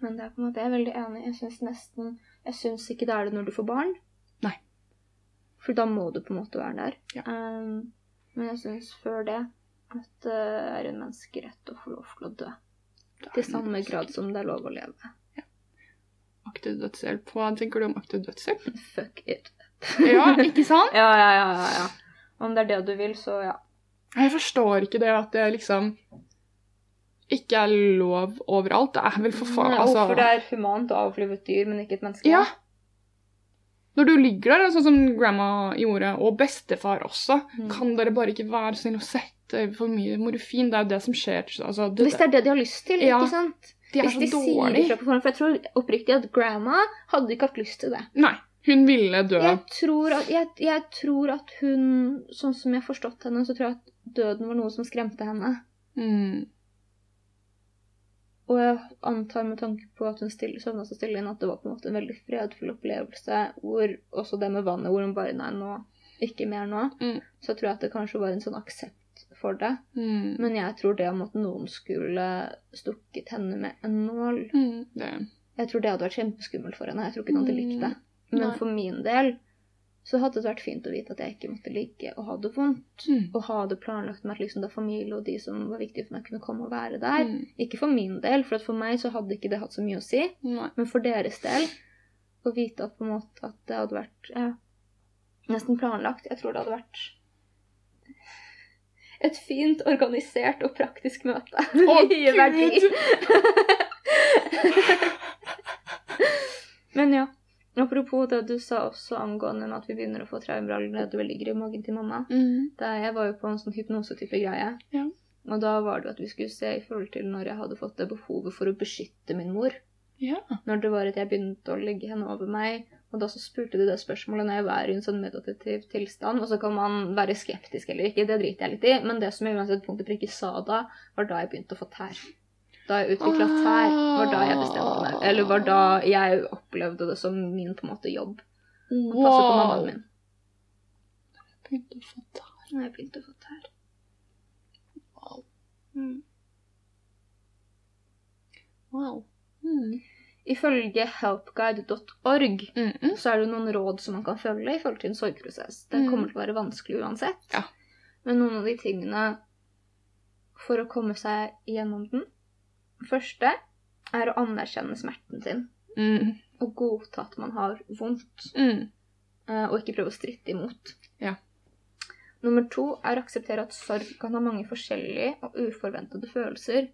Men det er på en måte, jeg er veldig enig. Jeg syns nesten Jeg syns ikke det er det når du får barn. For da må du på en måte være der.
Ja.
Um, men jeg syns før det at det er en menneskerett å få lov til å dø. Til samme grad som det er lov å leve.
Aktiv dødshjelp. Hva tenker du om aktiv dødshjelp?
Fuck it.
Ja, ikke sant?
Ja, ja, ja, ja, ja. Om det er det du vil, så ja.
Jeg forstår ikke det at det liksom ikke er lov overalt. Det er vel for faen altså
Hvorfor det er humant å avlive et dyr, men ikke et menneske?
Ja. Når du ligger der, sånn som grandma gjorde, og bestefar også,
Mm.
kan dere bare ikke være snill og sette for mye morfin? Det er jo det som skjer. Altså, det,
Hvis det er det de har lyst til,
Ja.
ikke sant?
de er
Hvis
så
de sier på forhånd, for jeg tror oppriktig at grandma hadde ikke hatt lyst til det.
Nei, hun ville dø.
Jeg tror, at, jeg, jeg tror at hun, sånn som jeg har forstått henne, så tror jeg at døden var noe som skremte henne.
Mm.
Og jeg antar med tanke på at hun stille, sovna så stille inn, at det var på en måte en veldig fredfull opplevelse, hvor også det med vannet, hvor hun bare Nei, nå, ikke mer nå.
Mm.
Så tror jeg at det kanskje var en sånn aksept for det.
Mm.
Men jeg tror det om at noen skulle stukket henne med en nål
Mm.
Jeg tror det hadde vært kjempeskummelt for henne. Jeg tror ikke hun hadde likt det.
Mm.
Men
Nei.
for min del så hadde det vært fint å vite at jeg ikke måtte ligge og ha det vondt.
Mm.
Og ha det planlagt med at liksom da familie og de som var viktige for meg, kunne komme og være der.
Mm.
Ikke for min del, for at for meg så hadde ikke det hatt så mye å si.
Nei.
Men for deres del å vite at på en måte at det hadde vært ja, nesten planlagt. Jeg tror det hadde vært et fint, organisert og praktisk møte.
Å. Gud!
Men ja, apropos det du sa også angående med at vi begynner å få traumer allerede vi ligger i magen til mamma.
Mm.
Da jeg var jo på en sånn hypnosetype greie.
Ja.
Og da var det at vi skulle se i forhold til når jeg hadde fått det behovet for å beskytte min mor.
Ja.
Når det var at jeg begynte å legge henne over meg. Og da så spurte de det spørsmålet når jeg var i en sånn meditativ tilstand. Og så kan man være skeptisk eller ikke, det driter jeg litt i. Men det som jeg uansett punktet prikke sa da, var da jeg begynte å få tær. Da jeg utvikla tær, var da jeg bestemte meg. Eller var da jeg opplevde det som min på en måte jobb. Å passe på mammaen min.
Begynte å få tær.
Jeg begynte å få tær.
Wow.
Mm.
wow. Mm.
Ifølge helpguide.org
Mm.
så er det noen råd som man kan følge i forhold til en sorgprosess. Det
Mm.
kommer til å være vanskelig uansett.
Ja.
Men noen av de tingene for å komme seg gjennom den Første er å anerkjenne smerten sin.
Mm.
Og godta at man har vondt,
Mm.
eh, og ikke prøve å stritte imot.
Ja.
Nummer to er å akseptere at sorg kan ha mange forskjellige og uforventede følelser.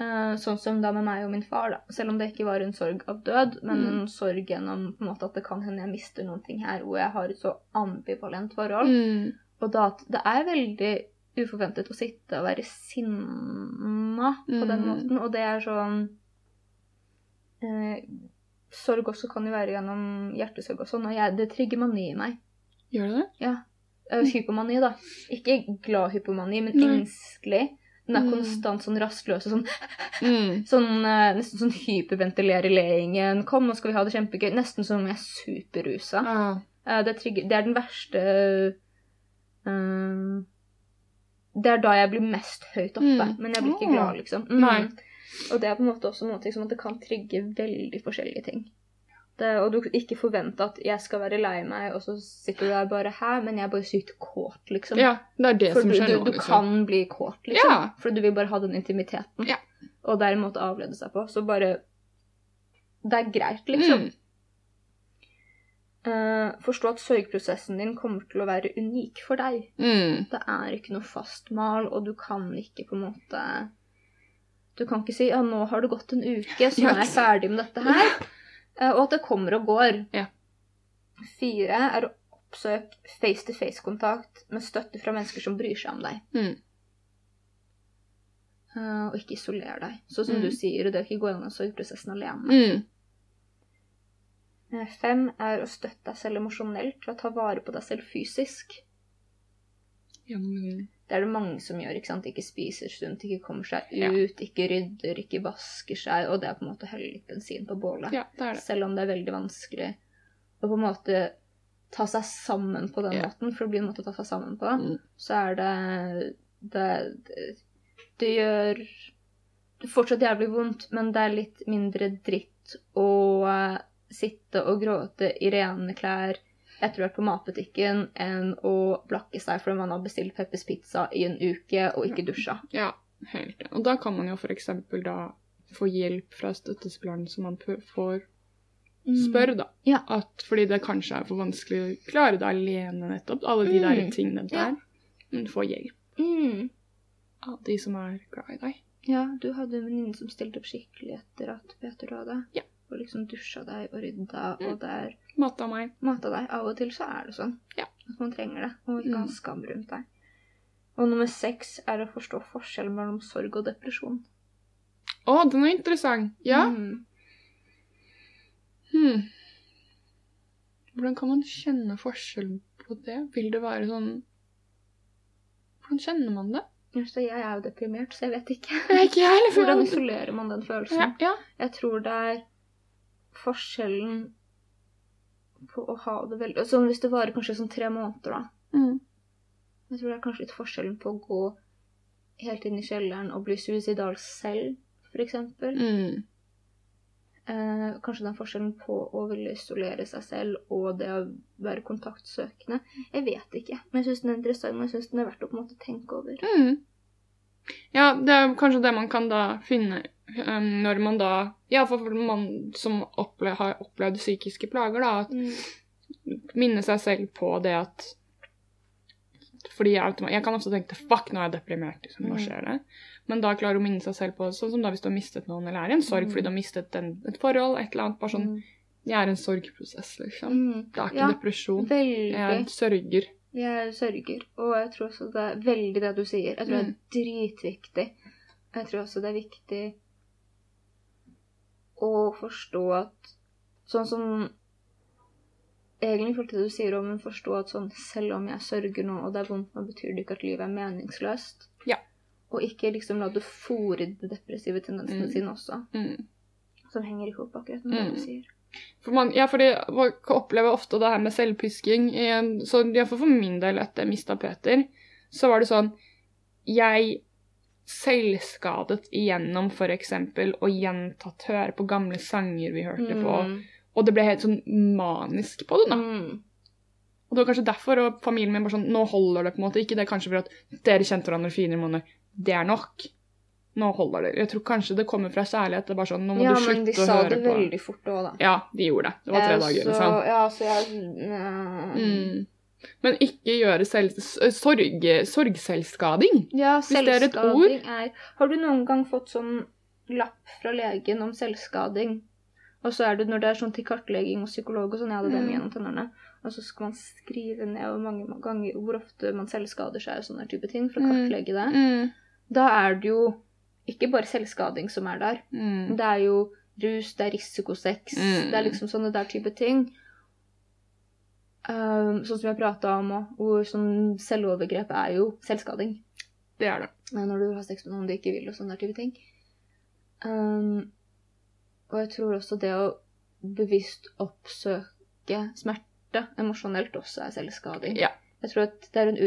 Eh, sånn som da med meg og min far, da. Selv om det ikke var en sorg av død, men
Mm.
en sorg gjennom på en måte at det kan hende jeg mister noen ting her, hvor jeg har et så ambivalent forhold.
Mm.
Og da at det er veldig uforventet å sitte og være sinna på den
Mm.
måten, og det er sånn eh, Sorg også kan jo være gjennom hjertesorg og sånn, og jeg, det trigger mani i meg.
Gjør det det?
Ja. Hypomani, da. Ikke glad hypomani, men
Nei.
engstelig. Den er
Mm.
konstant sånn rastløs og sånn,
Mm.
sånn eh, Nesten sånn hyperventilere leingen. 'Kom, nå skal vi ha det kjempegøy.' Nesten som om jeg er superrusa.
Ah.
Eh, det, trigger, det er den verste eh, Det er da jeg blir mest høyt oppe,
Mm.
men jeg blir ikke glad, liksom. Mm. Og det er på en måte også noe som at det kan trigge veldig forskjellige ting. Det, og du ikke forvente at jeg skal være lei meg, og så sitter du der bare her, men jeg er bare sykt kåt, liksom.
Ja, det er det
For
som
du,
skjer
du,
nå,
du
liksom.
kan bli kåt, liksom.
Ja.
For du vil bare ha den intimiteten.
Ja.
Og det er en måte å avlede seg på. Så bare Det er greit, liksom.
Mm.
Eh, forstå at sorgprosessen din kommer til å være unik for deg.
Mm.
Det er ikke noe fast mal, og du kan ikke på en måte Du kan ikke si ja, nå har det gått en uke, så nå er jeg ferdig med dette her. Eh, og at det kommer og går.
Ja.
Fire er å oppsøke face-to-face-kontakt med støtte fra mennesker som bryr seg om deg.
Mm.
Uh, og ikke isolere deg. Så som
Mm.
du sier, det å ikke gå gjennom sorgprosessen alene.
Mm.
Fem er å støtte deg selv emosjonelt ved å ta vare på deg selv fysisk.
Ja, men
Det er det mange som gjør. ikke sant? Ikke spiser sunt, ikke kommer seg ut, ikke rydder, ikke vasker seg. Og det er på en måte å helle litt bensin på bålet.
Ja, det det.
Selv om det er veldig vanskelig å på en måte ta seg sammen på den
Ja.
måten, for det blir en måte å ta seg sammen på,
Mm.
så er det det, det det gjør det fortsatt jævlig vondt, men det er litt mindre dritt eh, sitte og gråte i rene klær etter å ha vært på matbutikken enn å blakke seg fordi man har bestilt Peppers Pizza i en uke og ikke dusja.
Ja, helt. Og da kan man jo eksempel da få hjelp fra støttespilleren som man får spørre, da.
Ja.
At, fordi det kanskje er for vanskelig å klare det alene, nettopp. Alle de der
Mm.
tingene
Ja.
der. Men få hjelp
Mm.
av de som er glad i deg.
Ja, du hadde en venninne som stilte opp skikkelig etter at Peter døde.
Ja.
Liksom dusja deg og rydda,
Mm.
og der
Mata meg.
mata deg. Av og til så er det sånn.
Ja.
At man trenger det, og ikke ha
Mm.
skam rundt deg. Og nummer seks er å forstå forskjellen mellom sorg og depresjon.
Å, den er interessant. Ja.
Mm.
Hmm. Hvordan kan man kjenne forskjell på det? Vil det være sånn Hvordan kjenner man det?
Så jeg er jo deprimert, så jeg vet ikke.
Jeg er ikke heller. for
Hvordan isolerer man den følelsen?
ja, ja.
Jeg tror det er forskjellen på å ha det veldig Sånn hvis det varer kanskje sånn tre måneder, da.
Mm.
Jeg tror det er kanskje litt forskjellen på å gå helt inn i kjelleren og bli suicidal selv, eksempel.
Mm.
Eh, kanskje den forskjellen på å ville isolere seg selv og det å være kontaktsøkende. Jeg vet ikke, men jeg syns den er interessant, og jeg syns den er verdt å på en måte tenke over.
Mm. Ja, det er kanskje det man kan da finne um, når man da Iallfall for man som opple har opplevd psykiske plager, da. At minne seg selv på det at fordi jeg, jeg kan også tenke fuck, nå er jeg deprimert. Liksom, nå
Mm.
skjer det. Men da klarer hun å minne seg selv på sånn som da hvis du har mistet noen, eller er i en sorg
Mm.
fordi du har mistet en, et forhold, et eller annet. Bare sånn, jeg er i en sorgprosess, liksom.
Mm.
Det er ikke
Ja,
depresjon.
Veldig.
Jeg sørger.
Jeg sørger, og jeg tror også det er veldig det du sier. Jeg tror det er dritviktig. Jeg tror også det er viktig å forstå at Sånn som Egentlig følte det du sier om men forstå at sånn selv om jeg sørger nå, og det er vondt nå, betyr det ikke at livet er meningsløst.
Ja.
Og ikke liksom la det fòre de depressive tendensene
Mm.
sine også.
Mm.
Som henger i hop akkurat med det
Mm.
du sier.
For man, ja, fordi man opplever ofte det her med selvpisking. Så iallfall for min del, etter jeg mista Peter, så var det sånn Jeg selvskadet igjennom f.eks. å gjentatt høre på gamle sanger vi hørte på.
Mm.
Og det ble helt sånn manisk på det, da.
Mm.
Og det var kanskje derfor og familien min bare sånn Nå holder det, på en måte. Ikke det kanskje for at dere kjente hverandre fire måneder. Det er nok. Nå holder det. Jeg tror kanskje det kommer fra kjærlighet. Det er bare sånn Nå må
Ja,
du
men de sa det veldig fort òg, da.
Ja, de gjorde det. Det var tre dager.
så,
Liksom.
Ja, så jeg mm.
Mm. Men ikke gjøre selv, sorg, sorgselvskading.
Ja, selvskading er Har du noen gang fått sånn lapp fra legen om selvskading? Og så er det når det er sånn til kartlegging og psykolog og sånn, jeg hadde det
Mm.
gjennom tennene. Og så skal man skrive ned hvor mange ganger hvor ofte man selvskader seg og sånne type ting for å
Mm.
kartlegge det.
Mm.
Da er det jo ikke bare selvskading som er der.
Mm.
Det er jo rus, det er risikosex,
Mm.
det er liksom sånne der type ting. Um, sånn som har prata om òg, hvor sånn selvovergrep er jo selvskading.
Det er det.
Eh, Når du har sex med noen du ikke vil, og sånne der type ting. Um, og jeg tror også det å bevisst oppsøke smerte emosjonelt også er selvskading.
Ja.
Jeg tror at det er en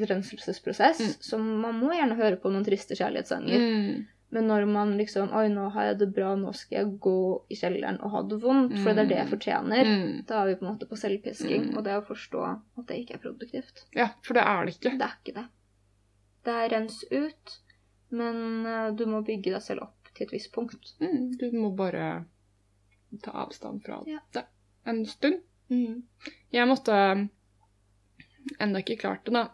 utrenselsesprosess,
Mm.
så man må gjerne høre på noen triste kjærlighetssanger.
Mm.
Men når man liksom Oi, nå har jeg det bra, nå skal jeg gå i kjelleren og ha det vondt, for det er det jeg fortjener.
Mm.
Da er vi på en måte på selvpisking,
Mm.
og det å forstå at det ikke er produktivt.
Ja, for det er det ikke.
Det er ikke det. Det er rens ut, men eh, du må bygge deg selv opp til et visst punkt.
Mm. Du må bare ta avstand fra
Ja.
det en stund. Jeg måtte Enda ikke klart det, da.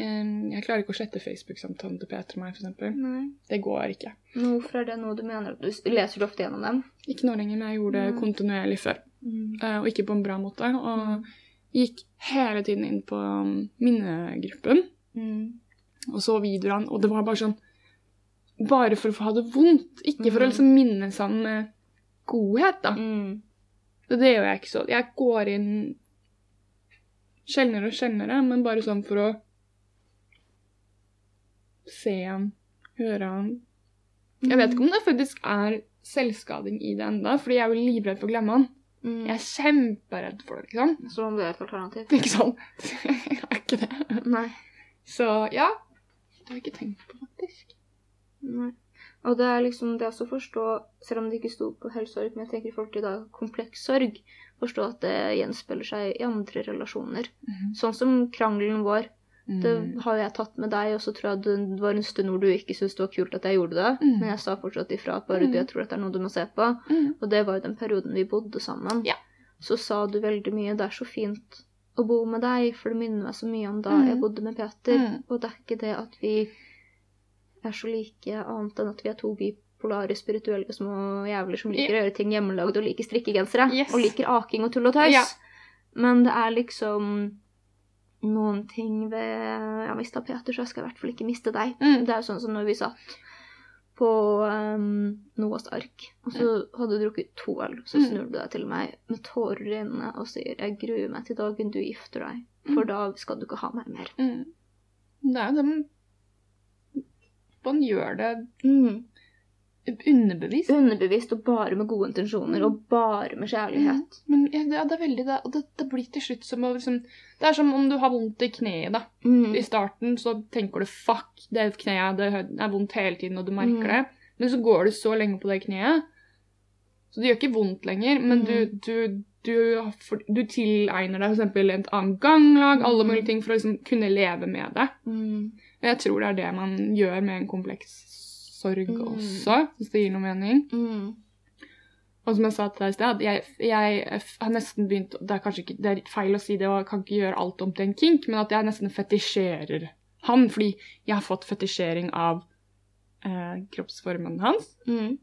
Jeg klarer ikke å slette Facebook-samtalen til Peter og meg, f.eks. Det går ikke.
Men Hvorfor er det noe du mener? at Du leser du ofte gjennom dem?
Ikke nå lenger, men jeg gjorde det
Mm.
kontinuerlig før. Mm. Og ikke på en bra måte. Og gikk hele tiden inn på um, minnegruppen
Mm.
og så videoene, og det var bare sånn Bare for å ha det vondt, ikke for å
Mm.
liksom minne seg om eh, godhet, da.
Mm.
Det gjør jeg ikke så. Jeg går inn sjeldnere og sjeldnere, men bare sånn for å se han, høre han. Jeg vet ikke om det faktisk er selvskading i det enda, fordi jeg er jo livredd for å glemme han.
Mm.
Jeg er kjemperedd for det, liksom.
Som om det er et alternativ.
Ikke sånn. Jeg er ikke det.
Nei.
Så ja. Det har jeg ikke tenkt på, faktisk.
Nei. Og det er liksom det å forstå, selv om det ikke sto på helsesorg, men jeg tenker i forhold til da kompleks sorg, forstå at det gjenspeiler seg i andre relasjoner. Sånn som krangelen vår. Det
Mm.
har jeg tatt med deg, og så tror jeg det var en stund hvor du ikke syntes det var kult at jeg gjorde det.
Mm.
Men jeg sa fortsatt ifra at bare
Mm.
du, jeg tror dette er noe du må se på.
Mm.
Og det var jo den perioden vi bodde sammen.
Ja.
Så sa du veldig mye 'det er så fint å bo med deg', for det minner meg så mye om da
Mm.
jeg bodde med Peter.
Mm.
Og det er ikke det at vi er så like, annet enn at vi er to bipolare, spirituelle små jævler som liker å gjøre ting hjemmelagd og liker strikkegensere.
Yes.
Og liker aking og tull og tøys.
Ja.
Men det er liksom noen ting ved Jeg mista Peter, så jeg skal i hvert fall ikke miste deg.
Mm.
Det er jo sånn som når vi satt på um, Noahs ark, og så hadde du drukket to øl, så
Mm.
snur du deg til meg med tårer i øynene og sier 'Jeg gruer meg til dagen du gifter deg, for
Mm.
da skal du ikke ha meg mer'.
Mm. Det er jo det Man gjør det
Mm.
Underbevisst.
Underbevisst og bare med gode intensjoner og bare med kjærlighet.
Men ja, det, er veldig det. Og det, det blir til slutt som å liksom Det er som om du har vondt i kneet, da.
Mm.
I starten så tenker du 'fuck, det kneet det er vondt hele tiden', og du merker
Mm.
det. Men så går du så lenge på det kneet, så det gjør ikke vondt lenger, men
Mm.
du, du, du, for- du tilegner deg f.eks. et annet ganglag, alle
Mm.
mulige ting, for å liksom kunne leve med det.
Mm.
Og jeg tror det er det man gjør med en kompleks sorg
Mm.
også, hvis det gir noe mening.
Mm.
Og som jeg sa til deg i sted, jeg, jeg har nesten begynt Det er kanskje ikke, det er feil å si det, og jeg kan ikke gjøre alt om til en kink, men at jeg nesten fetisjerer han, fordi jeg har fått fetisjering av eh, kroppsformen hans.
Mm.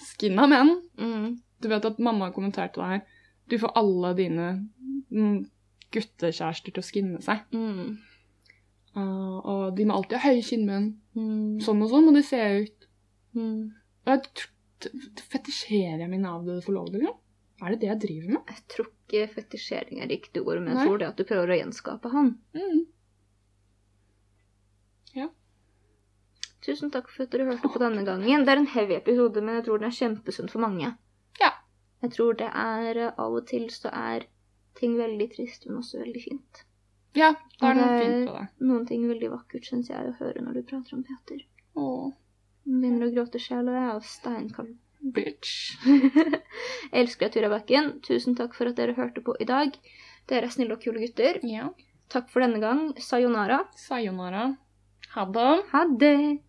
Skinna menn.
Mm.
Du vet at mamma har kommentert til deg Du får alle dine mm, guttekjærester til å skinne seg.
Mm.
Uh, og de må alltid ha høye kinnmunn.
Mm.
Sånn og sånn må de se ut.
Mm.
Og jeg Fetisjerer jeg min avdøde forlovede? Liksom? Er det det jeg driver med?
Jeg tror ikke fetisjering er riktig ord, men jeg
Nei.
tror det at du prøver å gjenskape han.
Mm.
Tusen takk for at dere hørte på denne gangen. Det er en heavy episode, men jeg tror den er kjempesunn for mange.
Ja.
Jeg tror det er eh, Av og til så er ting veldig trist, men også veldig fint.
Ja, da er det noe fint på det.
Noen ting veldig vakkert, syns jeg, å høre når du prater om Peter.
Åh,
Hun begynner å gråte sjæl, og jeg er jo steinkald.
bitch.
jeg elsker deg, Tura Bakken. Tusen takk for at dere hørte på i dag. Dere er snille og kule gutter.
Ja.
Takk for denne gang. Sayonara.
Sayonara. Ha det.
Ha det!